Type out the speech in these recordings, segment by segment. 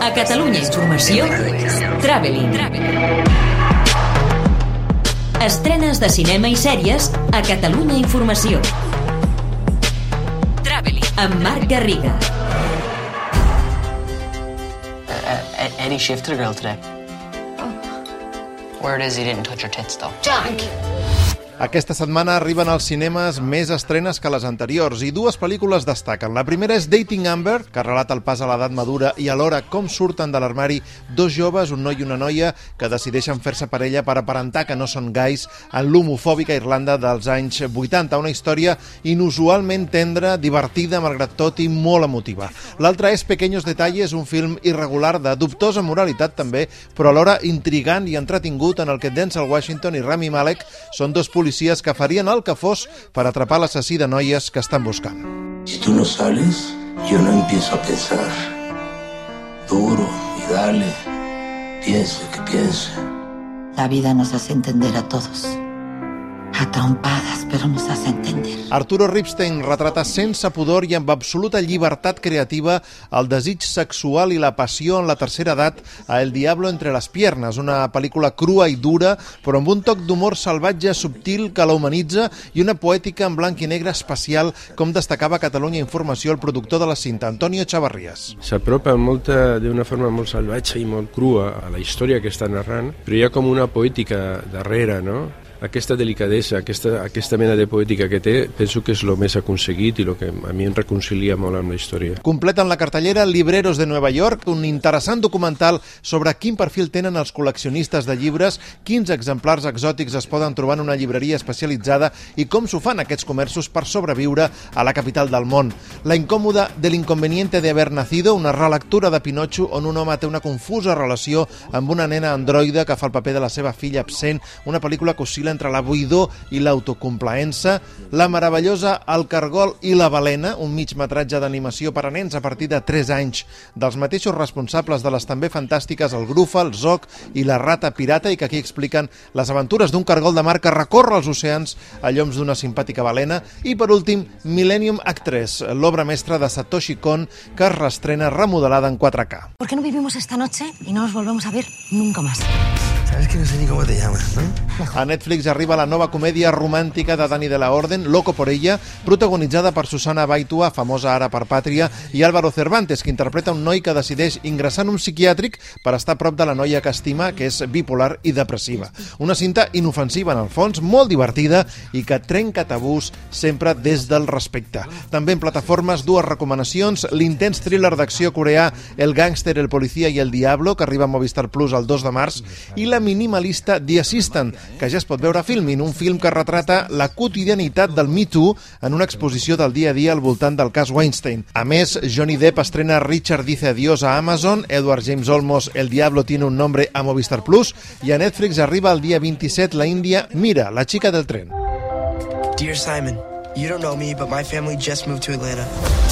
A Catalunya Informació, Traveling. Estrenes de cinema i sèries a Catalunya Informació. Traveling. Amb Marc Garriga. Uh, Eddie shifted a girl today. Word is he didn't touch her tits, though. Jack! Aquesta setmana arriben als cinemes més estrenes que les anteriors i dues pel·lícules destaquen. La primera és Dating Amber, que relata el pas a l'edat madura i alhora com surten de l'armari dos joves, un noi i una noia, que decideixen fer-se parella per aparentar que no són gais en l'homofòbica Irlanda dels anys 80. Una història inusualment tendra, divertida, malgrat tot i molt emotiva. L'altra és Pequeños Detalles, un film irregular de dubtosa moralitat també, però alhora intrigant i entretingut en el que Denzel Washington i Rami Malek són dos policies que farien el que fos per atrapar l'assassí de noies que estan buscant. Si tú no sales, yo no empiezo a pensar. Duro y dale. Piense que piense. La vida nos hace entender a todos. A trompadas, pero nos hace entender. Arturo Ripstein retrata sense pudor i amb absoluta llibertat creativa el desig sexual i la passió en la tercera edat a El Diablo entre les piernes, una pel·lícula crua i dura, però amb un toc d'humor salvatge, subtil, que la humanitza i una poètica en blanc i negre especial, com destacava a Catalunya Informació el productor de la cinta, Antonio Chavarrías. S'apropa molta d'una forma molt salvatge i molt crua a la història que està narrant, però hi ha com una poètica darrere, no? Aquesta delicadesa, aquesta, aquesta mena de poètica que té, penso que és el més aconseguit i el que a mi em reconcilia molt amb la història. Completen la cartellera Libreros de Nova York, un interessant documental sobre quin perfil tenen els col·leccionistes de llibres, quins exemplars exòtics es poden trobar en una llibreria especialitzada i com s'ho fan aquests comerços per sobreviure a la capital del món. La incòmoda de l'inconveniente de haber nacido, una relectura de Pinocho on un home té una confusa relació amb una nena androide que fa el paper de la seva filla absent, una pel·lícula que oscil·la entre la buidor i l'autocomplaença, la meravellosa El cargol i la balena, un mig metratge d'animació per a nens a partir de 3 anys, dels mateixos responsables de les també fantàstiques El Grufa, el Zoc i la Rata Pirata, i que aquí expliquen les aventures d'un cargol de mar que recorre els oceans a lloms d'una simpàtica balena, i per últim, Millennium Actress, l'obra mestra de Satoshi Kon, que es restrena remodelada en 4K. ¿Por qué no vivimos esta noche y no nos volvemos a ver nunca más? ¿Sabes que no sé ni cómo te llamas, no? A Netflix arriba la nova comèdia romàntica de Dani de la Orden, Loco por ella, protagonitzada per Susana Baitua, famosa ara per Pàtria, i Álvaro Cervantes, que interpreta un noi que decideix ingressar en un psiquiàtric per estar prop de la noia que estima, que és bipolar i depressiva. Una cinta inofensiva, en el fons, molt divertida i que trenca tabús sempre des del respecte. També en plataformes, dues recomanacions, l'intens thriller d'acció coreà El gàngster, el policia i el diablo, que arriba a Movistar Plus el 2 de març, i la minimalista The Assistant, que ja es pot veure a Filmin, un film que retrata la quotidianitat del Me Too en una exposició del dia a dia al voltant del cas Weinstein. A més, Johnny Depp estrena Richard dice adiós a Amazon, Edward James Olmos El Diablo tiene un nombre a Movistar Plus i a Netflix arriba el dia 27 la Índia Mira, la xica del tren. Dear Simon, you don't know me, but my family just moved to Atlanta.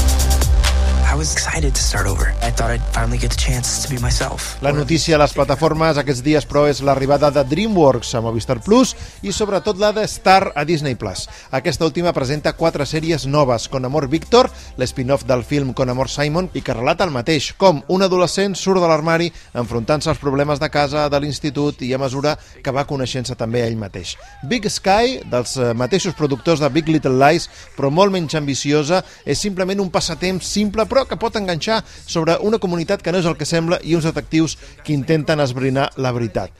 I was excited to start over. I thought I'd finally get the chance to be myself. La notícia a les plataformes aquests dies, però, és l'arribada de DreamWorks a Movistar Plus i sobretot la de Star a Disney Plus. Aquesta última presenta quatre sèries noves, Con Amor Víctor, l'espin-off del film Con Amor Simon, i que relata el mateix, com un adolescent surt de l'armari enfrontant-se als problemes de casa, de l'institut i a mesura que va coneixent-se també ell mateix. Big Sky, dels eh, mateixos productors de Big Little Lies, però molt menys ambiciosa, és simplement un passatemps simple, però que pot enganxar sobre una comunitat que no és el que sembla i uns detectius que intenten esbrinar la veritat.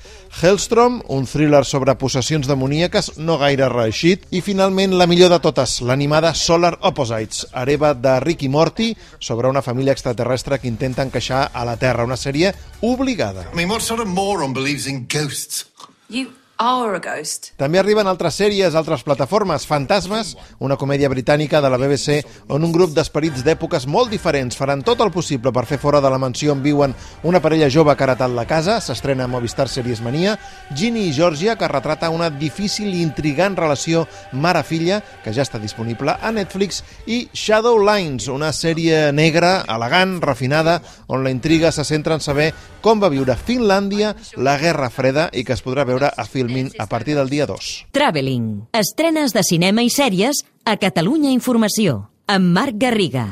Hellstrom, un thriller sobre possessions demoníaques no gaire reeixit, i finalment la millor de totes, l'animada Solar Opposites, hereva de Rick i Morty, sobre una família extraterrestre que intenta encaixar a la Terra, una sèrie obligada. I mean, what sort of moron believes in ghosts? You a ghost. També arriben altres sèries, altres plataformes. Fantasmes, una comèdia britànica de la BBC on un grup d'esperits d'èpoques molt diferents faran tot el possible per fer fora de la mansió on viuen una parella jove que ha heretat la casa. S'estrena a Movistar Series Mania. Ginny i Georgia, que retrata una difícil i intrigant relació mare-filla, que ja està disponible a Netflix. I Shadow Lines, una sèrie negra, elegant, refinada, on la intriga se centra en saber com va viure Finlàndia la Guerra Freda i que es podrà veure a Filmin a partir del dia 2. Traveling. Estrenes de cinema i sèries a Catalunya Informació. Amb Marc Garriga.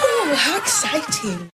Oh, how exciting.